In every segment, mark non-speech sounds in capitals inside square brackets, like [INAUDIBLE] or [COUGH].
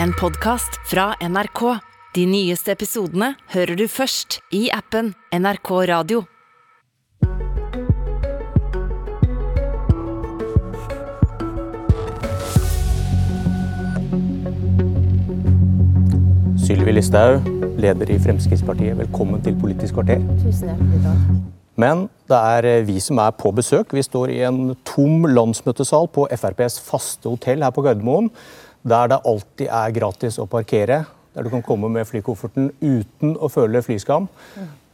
en podkast fra NRK. De nyeste episodene hører du først i appen NRK Radio. Sylvi Listhaug, leder i Fremskrittspartiet, velkommen til Politisk kvarter. Tusen hjertelig takk. Men det er eh, vi som er på besøk. Vi står i en tom landsmøtesal på FrPs faste hotell her på Gardermoen, der det alltid er gratis å parkere. Der du kan komme med flykofferten uten å føle flyskam.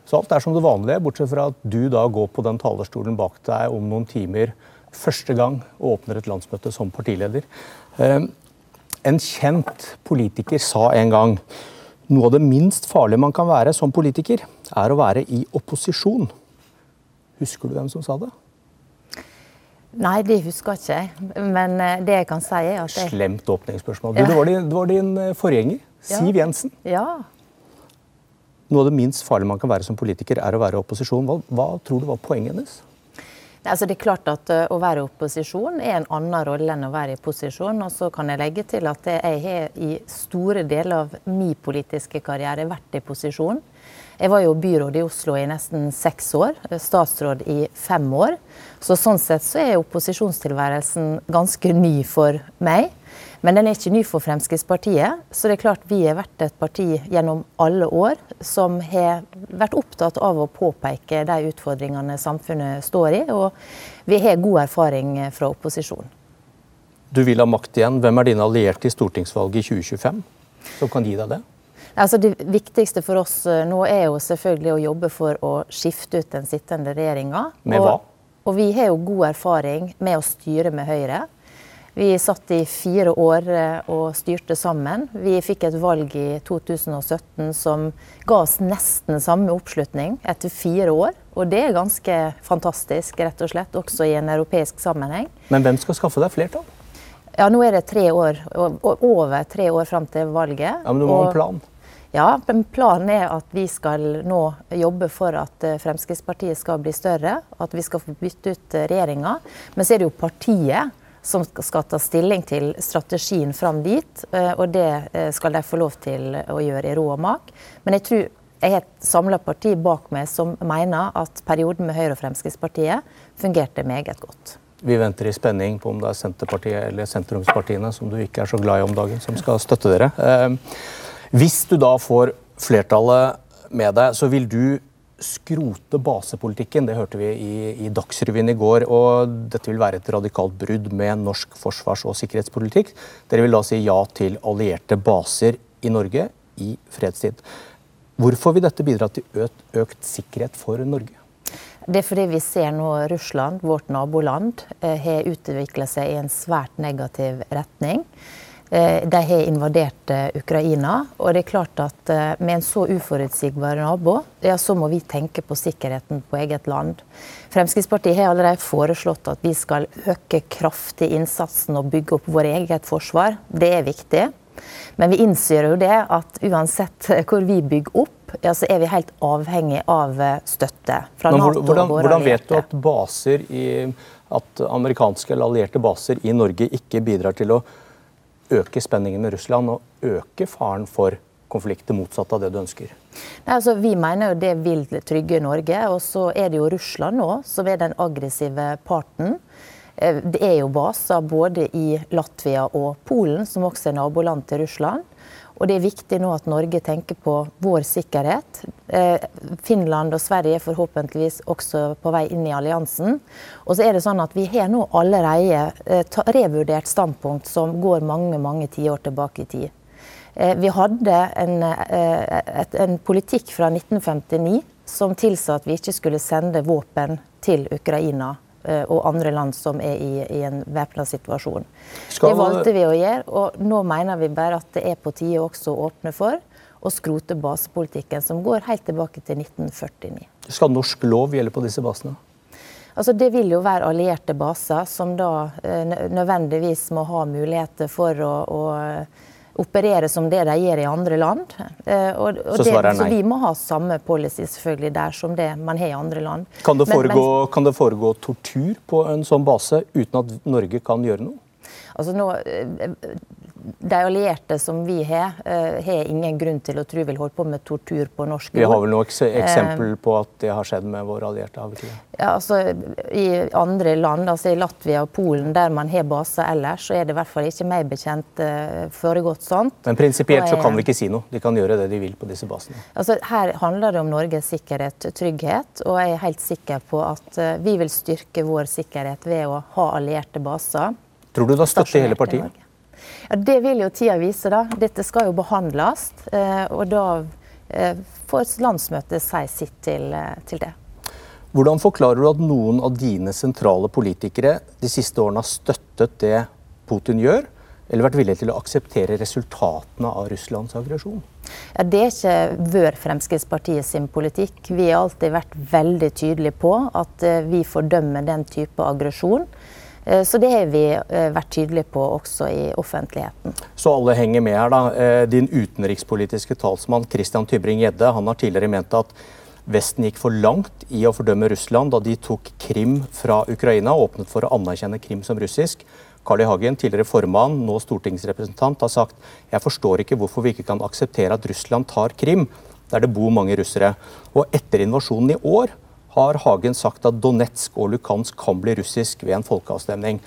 Så alt er som det vanlige, bortsett fra at du da går på den talerstolen bak deg om noen timer første gang og åpner et landsmøte som partileder. Eh, En kjent politiker sa en gang noe av det minst farlige man kan være som politiker, er å være i opposisjon. Husker du hvem som sa det? Nei, det husker ikke jeg. Men eh, det jeg kan si, er at jeg Slemt åpningsspørsmål. Du, det, var din, det var din eh, forgjenger, Siv Ja. Jensen. Ja. Noe av det minst farlige man kan være som politiker, er å være i opposisjon. Hva, hva tror du var poenget hennes? Altså, det er klart at eh, Å være i opposisjon er en annen rolle enn å være i posisjon. Og så kan jeg legge til at jeg har i store deler av min politiske karriere vært i posisjon. Jeg var jo byråd i Oslo i nesten seks år, statsråd i fem år. Så sånn sett så er opposisjonstilværelsen ganske ny for meg. Men den er ikke ny for Fremskrittspartiet. Så det er klart vi har vært et parti gjennom alle år som har vært opptatt av å påpeke de utfordringene samfunnet står i. Og vi har god erfaring fra opposisjon. Du vil ha makt igjen. Hvem er dine allierte i stortingsvalget i 2025 som kan gi deg det? Altså det viktigste for oss eh, nå er jo selvfølgelig å jobbe for å skifte ut den sittende regjeringa. Med hva? Og, og vi har jo god erfaring med å styre med Høyre. Vi satt i fire år eh, og styrte sammen. Vi fikk et valg i 2017 som ga oss nesten samme oppslutning etter fire år. Og det er ganske fantastisk, rett og slett, også i en europeisk sammenheng. Men hvem skal skaffe deg flertall? Ja, nå er det tre år, over tre år fram til valget. Ja, men du må ha en plan. Ja, planen er at vi skal nå jobbe for at eh, Fremskrittspartiet skal bli større. At vi skal få bytte ut eh, regjeringa. Men så er det jo partiet som skal- ta stilling til strategien fram dit. eh, Og det skal de få lov til å gjøre i ro og mak. Men jeg tror jeg har et samla parti bak meg som mener at perioden med Høyre og Fremskrittspartiet fungerte meget godt. Vi venter i spenning på om det er Senterpartiet eller sentrumspartiene som du ikke er så glad i om dagen, som skal støtte dere. Hvis du da får flertallet med deg, så vil du skrote basepolitikken. Det hørte vi i, i Dagsrevyen i går. og Dette vil være et radikalt brudd med norsk forsvars- og sikkerhetspolitikk. Dere vil da si ja til allierte baser i Norge i fredstid. Hvorfor vil dette bidra til økt, økt sikkerhet for Norge? Det er fordi vi ser nå Russland, vårt naboland, eh, har utvikla seg i en svært negativ retning. Eh, De har invadert eh, Ukraina. Og det er klart at eh, med en så uforutsigbar nabo, ja, så må vi tenke på sikkerheten på eget land. Fremskrittspartiet har allerede foreslått at vi skal øke kraftig innsatsen og bygge opp vårt eget forsvar. Det er viktig. Men vi innser jo det at uansett hvor vi bygger opp, ja, så er vi helt avhengig av støtte fra Men Nato hvordan, våre hvordan vet du at baser i, at amerikanske eller allierte baser i Norge ikke bidrar til å øke spenningen med Russland og øke faren for konflikter motsatt av det du ønsker? Nei, altså, vi mener jo det vil trygge Norge. Og så er det jo Russland nå som er den aggressive parten. Eh, Det er jo baser både i Latvia og Polen, som også er naboland til Russland. Og det er viktig nå at Norge tenker på vår sikkerhet. Eh, Finland og Sverige er forhåpentligvis også på vei inn i alliansen. Og så er det sånn at vi har nå allerede eh, revurdert standpunkt som går mange, mange tiår tilbake i tid. Eh, Vi hadde en, en politikk fra 1959 som tilsa at vi ikke skulle sende våpen til Ukraina og andre land som er i, i en væpna situasjon. Skal- Det valgte vi å gjøre, og nå mener vi bare at det er på tide også å åpne for å skrote basepolitikken som går helt tilbake til 1949. Skal norsk lov gjelde på disse basene? Altså, det vil jo være allierte baser som da eh, nødvendigvis må ha muligheter for å, å operere som det de gjør i andre land. Eh, og, og Så det, så vi må ha samme policy selvfølgelig der som det man har i andre land. Kan det, Men- foregå, kan det foregå tortur på en sånn base uten at Norge kan gjøre noe? Altså nå, eh, de allierte som vi har, uh, har ingen grunn til å tro vil holde på med tortur på norsk jord. Vi har vel noe eksempel på at det har skjedd med våre allierte? har vi ikke det? Ja, altså, I andre land, altså i Latvia og Polen, der man har baser ellers, så er det i hvert fall ikke meg bekjent uh, foregått sånt. Men prinsipielt så kan vi ikke si noe. De kan gjøre det de vil på disse basene. Altså, her handler det om Norges sikkerhet trygghet, og jeg er helt sikker på at vi vil styrke vår sikkerhet ved å ha allierte baser. Tror du det har støtte i hele partiet? Ja, Det vil jo tida vise. da. Dette skal jo behandles. Eh, og da eh, får landsmøtet si sitt til, eh, til, det. Hvordan forklarer du at noen av dine sentrale politikere de siste årene har støttet det Putin gjør, eller vært villige til å akseptere resultatene av Russlands aggresjon? Ja, det er ikke vår Fremskrittspartiet sin politikk. Vi har alltid vært veldig tydelige på at vi fordømmer den type aggresjon. Eh, så det har vi eh, vært tydelige på også i offentligheten. Så alle henger med her, da. Eh, din utenrikspolitiske talsmann Christian Tybring-Gjedde har tidligere ment at Vesten gikk for langt i å fordømme Russland da de tok Krim fra Ukraina og åpnet for å anerkjenne Krim som russisk. Carl I. Hagen, tidligere formann, nå stortingsrepresentant, har sagt jeg forstår ikke hvorfor vi ikke kan akseptere at Russland tar Krim, der det bor mange russere. Og etter invasjonen i år har Hagen sagt at Donetsk og Lukansk kan bli russisk ved en folkeavstemning.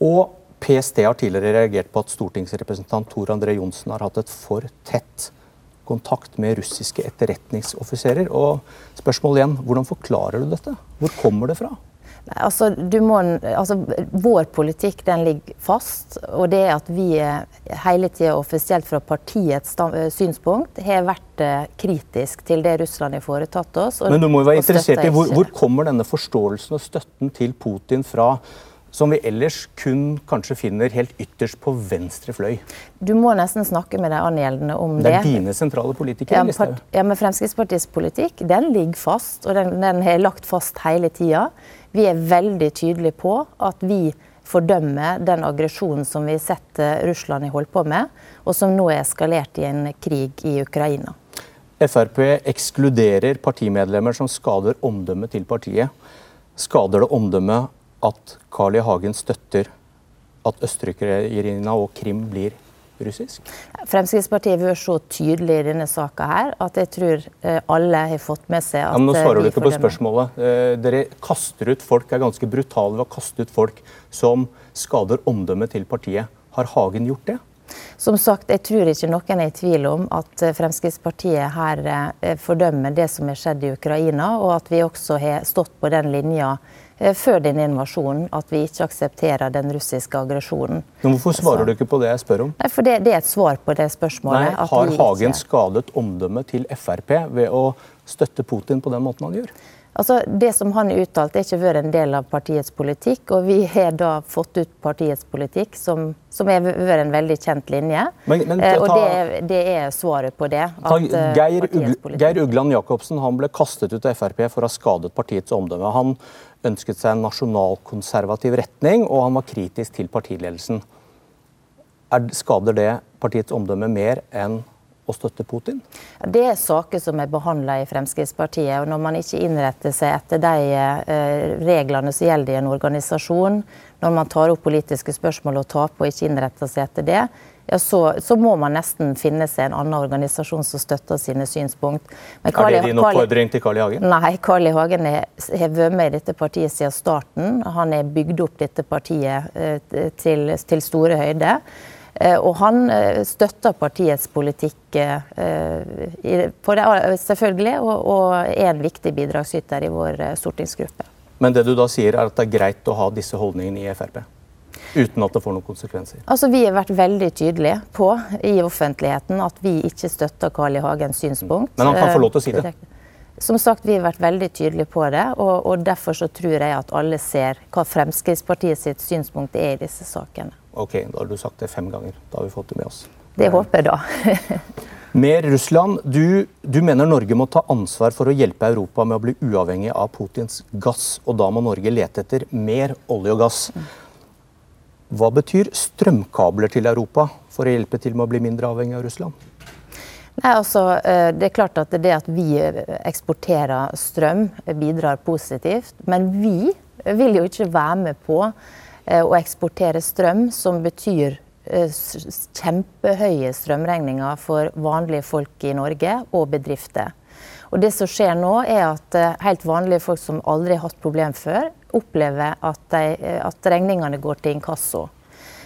Og PST har tidligere reagert på at stortingsrepresentant Tor André Johnsen har hatt et for tett kontakt med russiske etterretningsoffiserer. Og spørsmålet igjen, hvordan forklarer du dette? Hvor kommer det fra? Altså, må, altså, vår politikk den ligger fast. Og det at vi hele tida offisielt fra partiets eh, synspunkt har vært eh, kritisk til det Russland har foretatt oss. Og, Men du må jo være interessert i hvor, hvor kommer denne forståelsen og støtten til Putin fra? Som vi ellers kun kanskje finner helt ytterst på venstre fløy. Du må nesten snakke med de angjeldende om det. Det er dine sentrale politikere? Ja, part, ja, men Fremskrittspartiets politikk den ligger fast, og den, den har lagt fast hele tida. Vi er veldig tydelige på at vi fordømmer den aggresjonen som vi har sett Russland har holdt på med, og som nå er eskalert i en krig i Ukraina. Frp ekskluderer partimedlemmer som skader omdømmet til partiet. Skader det omdømmet at Carl I. Hagen støtter at Østerrike-Irina og Krim blir russisk? Fremskrittspartiet har vært så tydelig i denne saka her at jeg tror eh, alle har fått med seg at ja, men Nå svarer du ikke på spørsmålet. Eh, dere kaster ut folk, er ganske brutale ved å kaste ut folk som skader omdømmet til partiet. Har Hagen gjort det? Som sagt, jeg tror ikke noen er i tvil om at eh, Fremskrittspartiet her fordømmer det som har skjedd i Ukraina, og at vi også har stått på den linja Eh, før denne invasjonen at vi ikke aksepterer den russiske aggresjonen. Men Hvorfor svarer du ikke på det jeg spør om? Nei, for det, det er et svar på det spørsmålet. Nei, Har Hagen ikke... skadet omdømmet til Frp ved å støtte Putin på den måten han gjør? Altså, det som han uttalte, uttalt, er ikke vært en del av partiets politikk. Og vi har da fått ut partiets politikk, som, som har vært en veldig kjent linje. Men, men, ta, eh, og det er, det er, svaret på det. Ta, eh, Geir, Geir Ugland Jacobsen han ble kastet ut av Frp for å ha skadet partiets omdømme. Han ønsket seg en nasjonalkonservativ retning, og han var kritisk til partiledelsen. Er, skader det partiets omdømme mer enn å støtte Putin? Det er saker som er behandla i Fremskrittspartiet. og Når man ikke innretter seg etter de eh, reglene som gjelder i en organisasjon, når man tar opp politiske spørsmål og taper og ikke innretter seg etter det, ja, så, så, må man nesten finne seg en annen organisasjon som støtter sine synspunkt. Er det din oppfordring til Carl I. Hagen? Nei, Carl I. Hagen har vært med i dette partiet siden starten. Han har bygd opp dette partiet eh, til, til store høyder. Eh, og han eh, støtter partiets politikk eh, selvfølgelig, og er en viktig bidragsyter i vår stortingsgruppe. Men det du da sier er at det er greit å ha disse holdningene i Frp? Uten at det får noen konsekvenser? Altså, Vi har vært veldig tydelige på i offentligheten at vi ikke støtter Carl I. Hagens synspunkt. Men han kan få lov til å si det? Som sagt, Vi har vært veldig tydelige på det, og, og derfor så tror jeg at alle ser hva Fremskrittspartiet sitt synspunkt er i disse sakene. Ok, da har du sagt det fem ganger. Da har vi fått det med oss. Det håper jeg, da. [LAUGHS] Mer Russland. Du, du, mener Norge må ta ansvar for å hjelpe Europa med å bli uavhengig av Putins gass, og da må Norge lete etter mer olje og gass. Hva betyr strømkabler til Europa for å hjelpe til med å bli mindre avhengig av Russland? Nei, altså, eh, det er klart at det at vi eksporterer strøm bidrar positivt. Men vi vil jo ikke være med på å eh, eksportere strøm som betyr kjempehøye strømregninger for vanlige folk i Norge og bedrifter. Og det som skjer nå, er at helt vanlige folk som aldri har hatt problem før, opplever at, at regningene går til inkasso.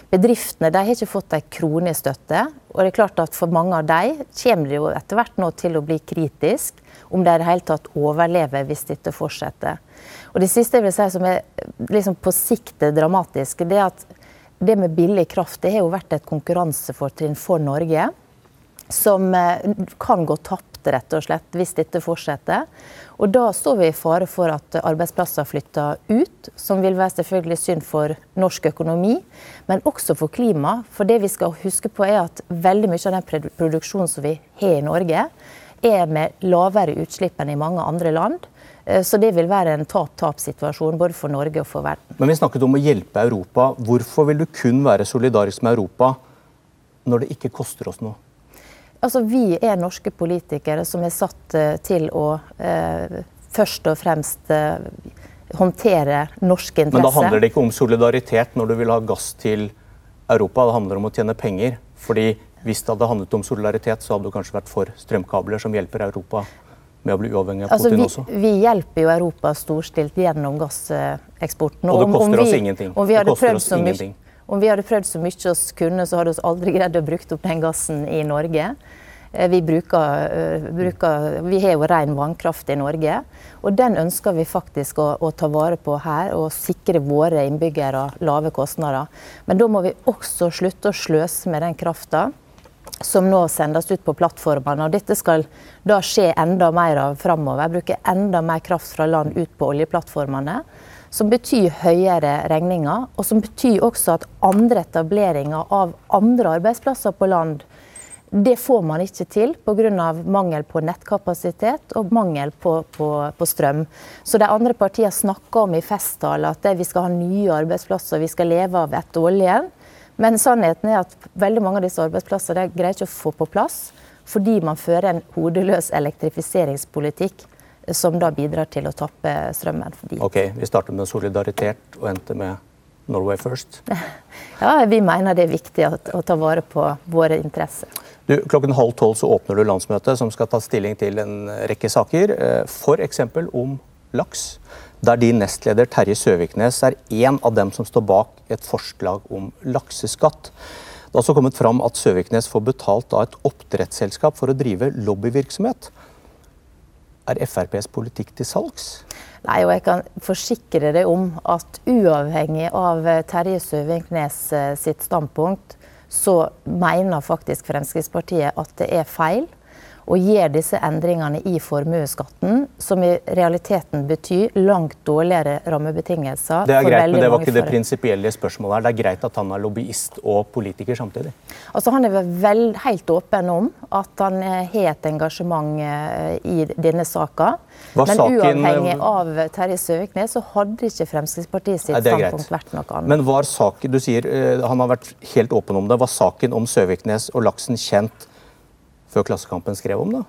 Bedriftene har ikke fått en krone i støtte. Og det er klart at for mange av dem kommer det jo etter hvert nå til å bli kritisk om de i det hele tatt overlever hvis dette fortsetter. Og det siste jeg vil si som er liksom på sikt dramatisk, det er at det med billig kraft det har jo vært et konkurransefortrinn for Norge. Som eh, kan gå tapt, rett og slett, hvis dette fortsetter. Og da står vi i fare for at arbeidsplasser flytter ut, som vil være selvfølgelig synd for norsk økonomi, men også for klima. For det vi skal huske på er at veldig mye av den produksjonen som vi har i Norge, er med lavere utslipp enn i mange andre land. Eh, så det vil være en tap-tap-situasjon både for Norge og for verden. Men vi snakket om å hjelpe Europa. Hvorfor vil du kun være solidarisk med Europa når det ikke koster oss noe? Altså, vi er norske politikere som er satt uh, til å eh, først og fremst eh, håndtere norske interesser. Men da handler det ikke om solidaritet når du vil ha gass til Europa, det handler om å tjene penger. Fordi hvis det hadde handlet om solidaritet, så hadde du kanskje vært for strømkabler som hjelper Europa med å bli uavhengig av altså, Putin altså, vi, også? Vi hjelper jo Europa storstilt gjennom gasseksporten. Og det koster om vi, oss ingenting. Om vi, hadde ingenting. Om vi hadde prøvd så mye vi kunne, så hadde vi aldri greid å bruke opp den gassen i Norge. Eh, vi, bruker, eh, bruker, vi har jo ren vannkraft i Norge, og den ønsker vi faktisk å, å, ta vare på her. Og sikre våre innbyggere lave kostnader. Men da må vi også slutte å sløse med den krafta som nå sendes ut på plattformene. Og dette skal da skje enda mer av framover. Bruke enda mer kraft fra land ut på oljeplattformene. Som betyr høyere regninger, og som betyr også at andre etableringer av andre arbeidsplasser på land det får man ikke til pga. mangel på nettkapasitet og mangel på, på, på, strøm. Så de andre partiene snakker om i festtaler at vi skal ha nye arbeidsplasser, vi skal leve av etter oljen. Men sannheten er at veldig mange av disse arbeidsplassene greier ikke å få på plass fordi man fører en hodeløs elektrifiseringspolitikk som da bidrar til å tappe strømmen. Ok, Vi starter med solidaritet og endte med Norway first? [LAUGHS] Ja, vi mener det er viktig å, å ta vare på våre interesser. Du, klokken halv tolv så åpner du landsmøtet som skal ta stilling til en rekke saker. Eh, F.eks. om laks, der din nestleder Terje Søviknes er en av dem som står bak et forslag om lakseskatt. Det har også kommet fram at Søviknes får betalt av et oppdrettsselskap for å drive lobbyvirksomhet. Er FrPs politikk til salgs? Nei, og jeg kan forsikre deg om at uavhengig av Terje Søviknes eh, sitt standpunkt, så mener faktisk Fremskrittspartiet at det er feil å gjør disse endringene i formuesskatten, som i realiteten betyr langt dårligere rammebetingelser. Det er greit, men det var ikke det prinsipielle spørsmålet her. Det er greit at han er lobbyist og politiker samtidig? Altså, han er vel helt åpen om at han har et engasjement eh, i denne saka. Men saken... uavhengig av Terje Søviknes, så hadde ikke Fremskrittspartiet sitt standpunkt vært noe annet. Men var saken, du sier han har vært helt åpen om det, var saken om Søviknes og laksen kjent før Klassekampen skrev om det?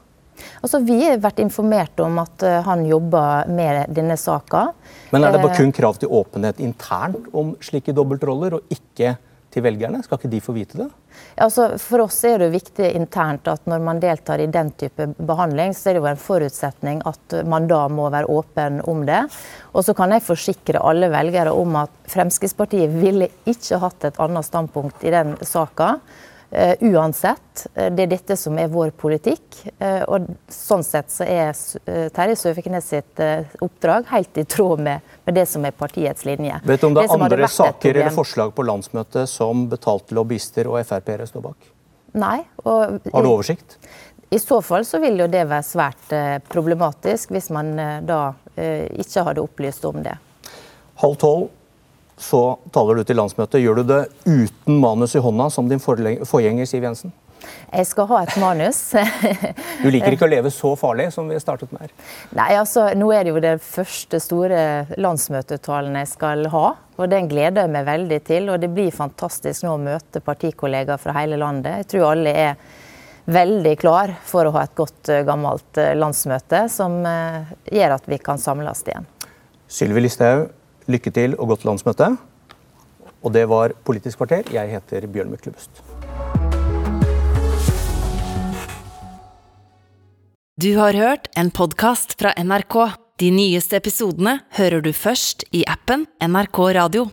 Altså, vi har vært informert om at uh, han jobber med denne saka. Men er det bare kun krav til åpenhet internt om slike dobbeltroller, og ikke til velgerne? Skal ikke de få vite det? Altså, for oss er det viktig internt at når man deltar i den type behandling, så er det jo en forutsetning at man da må være åpen om det. Og så kan jeg forsikre alle velgere om at Fremskrittspartiet ville ikke hatt et annet standpunkt i den saka. Uh, uansett. Uh, det er dette som er vår politikk. Uh, og sånn sett så er Terje Søviknes sitt oppdrag helt i tråd med, med, det som er partiets linje. Vet du om det er andre saker eller forslag på landsmøtet som betalte lobbyister og Frp-ere står bak? Nei. Og, Har du oversikt? I så fall så vil jo det være svært problematisk, hvis man da ikke hadde opplyst om det. Halv tolv så taler du til landsmøtet. Gjør du det uten manus i hånda, som din forgjenger Siv Jensen? Jeg skal ha et manus. [LAUGHS] du liker ikke å leve så farlig som vi startet med her? Nei, altså, Nå er det jo den første store landsmøtetalen jeg skal ha. og Den gleder jeg meg veldig til. og Det blir fantastisk nå å møte partikollegaer fra hele landet. Jeg tror alle er veldig klar for å ha et godt, eh, gammelt eh, landsmøte som eh, gjør at vi kan samles igjen. Sylvi Listhaug, lykke til og godt landsmøte. Og det var Politisk kvarter. Jeg heter Bjørn Myklebust. Du har hørt en podkast fra NRK. De nyeste episodene hører du først i appen NRK Radio.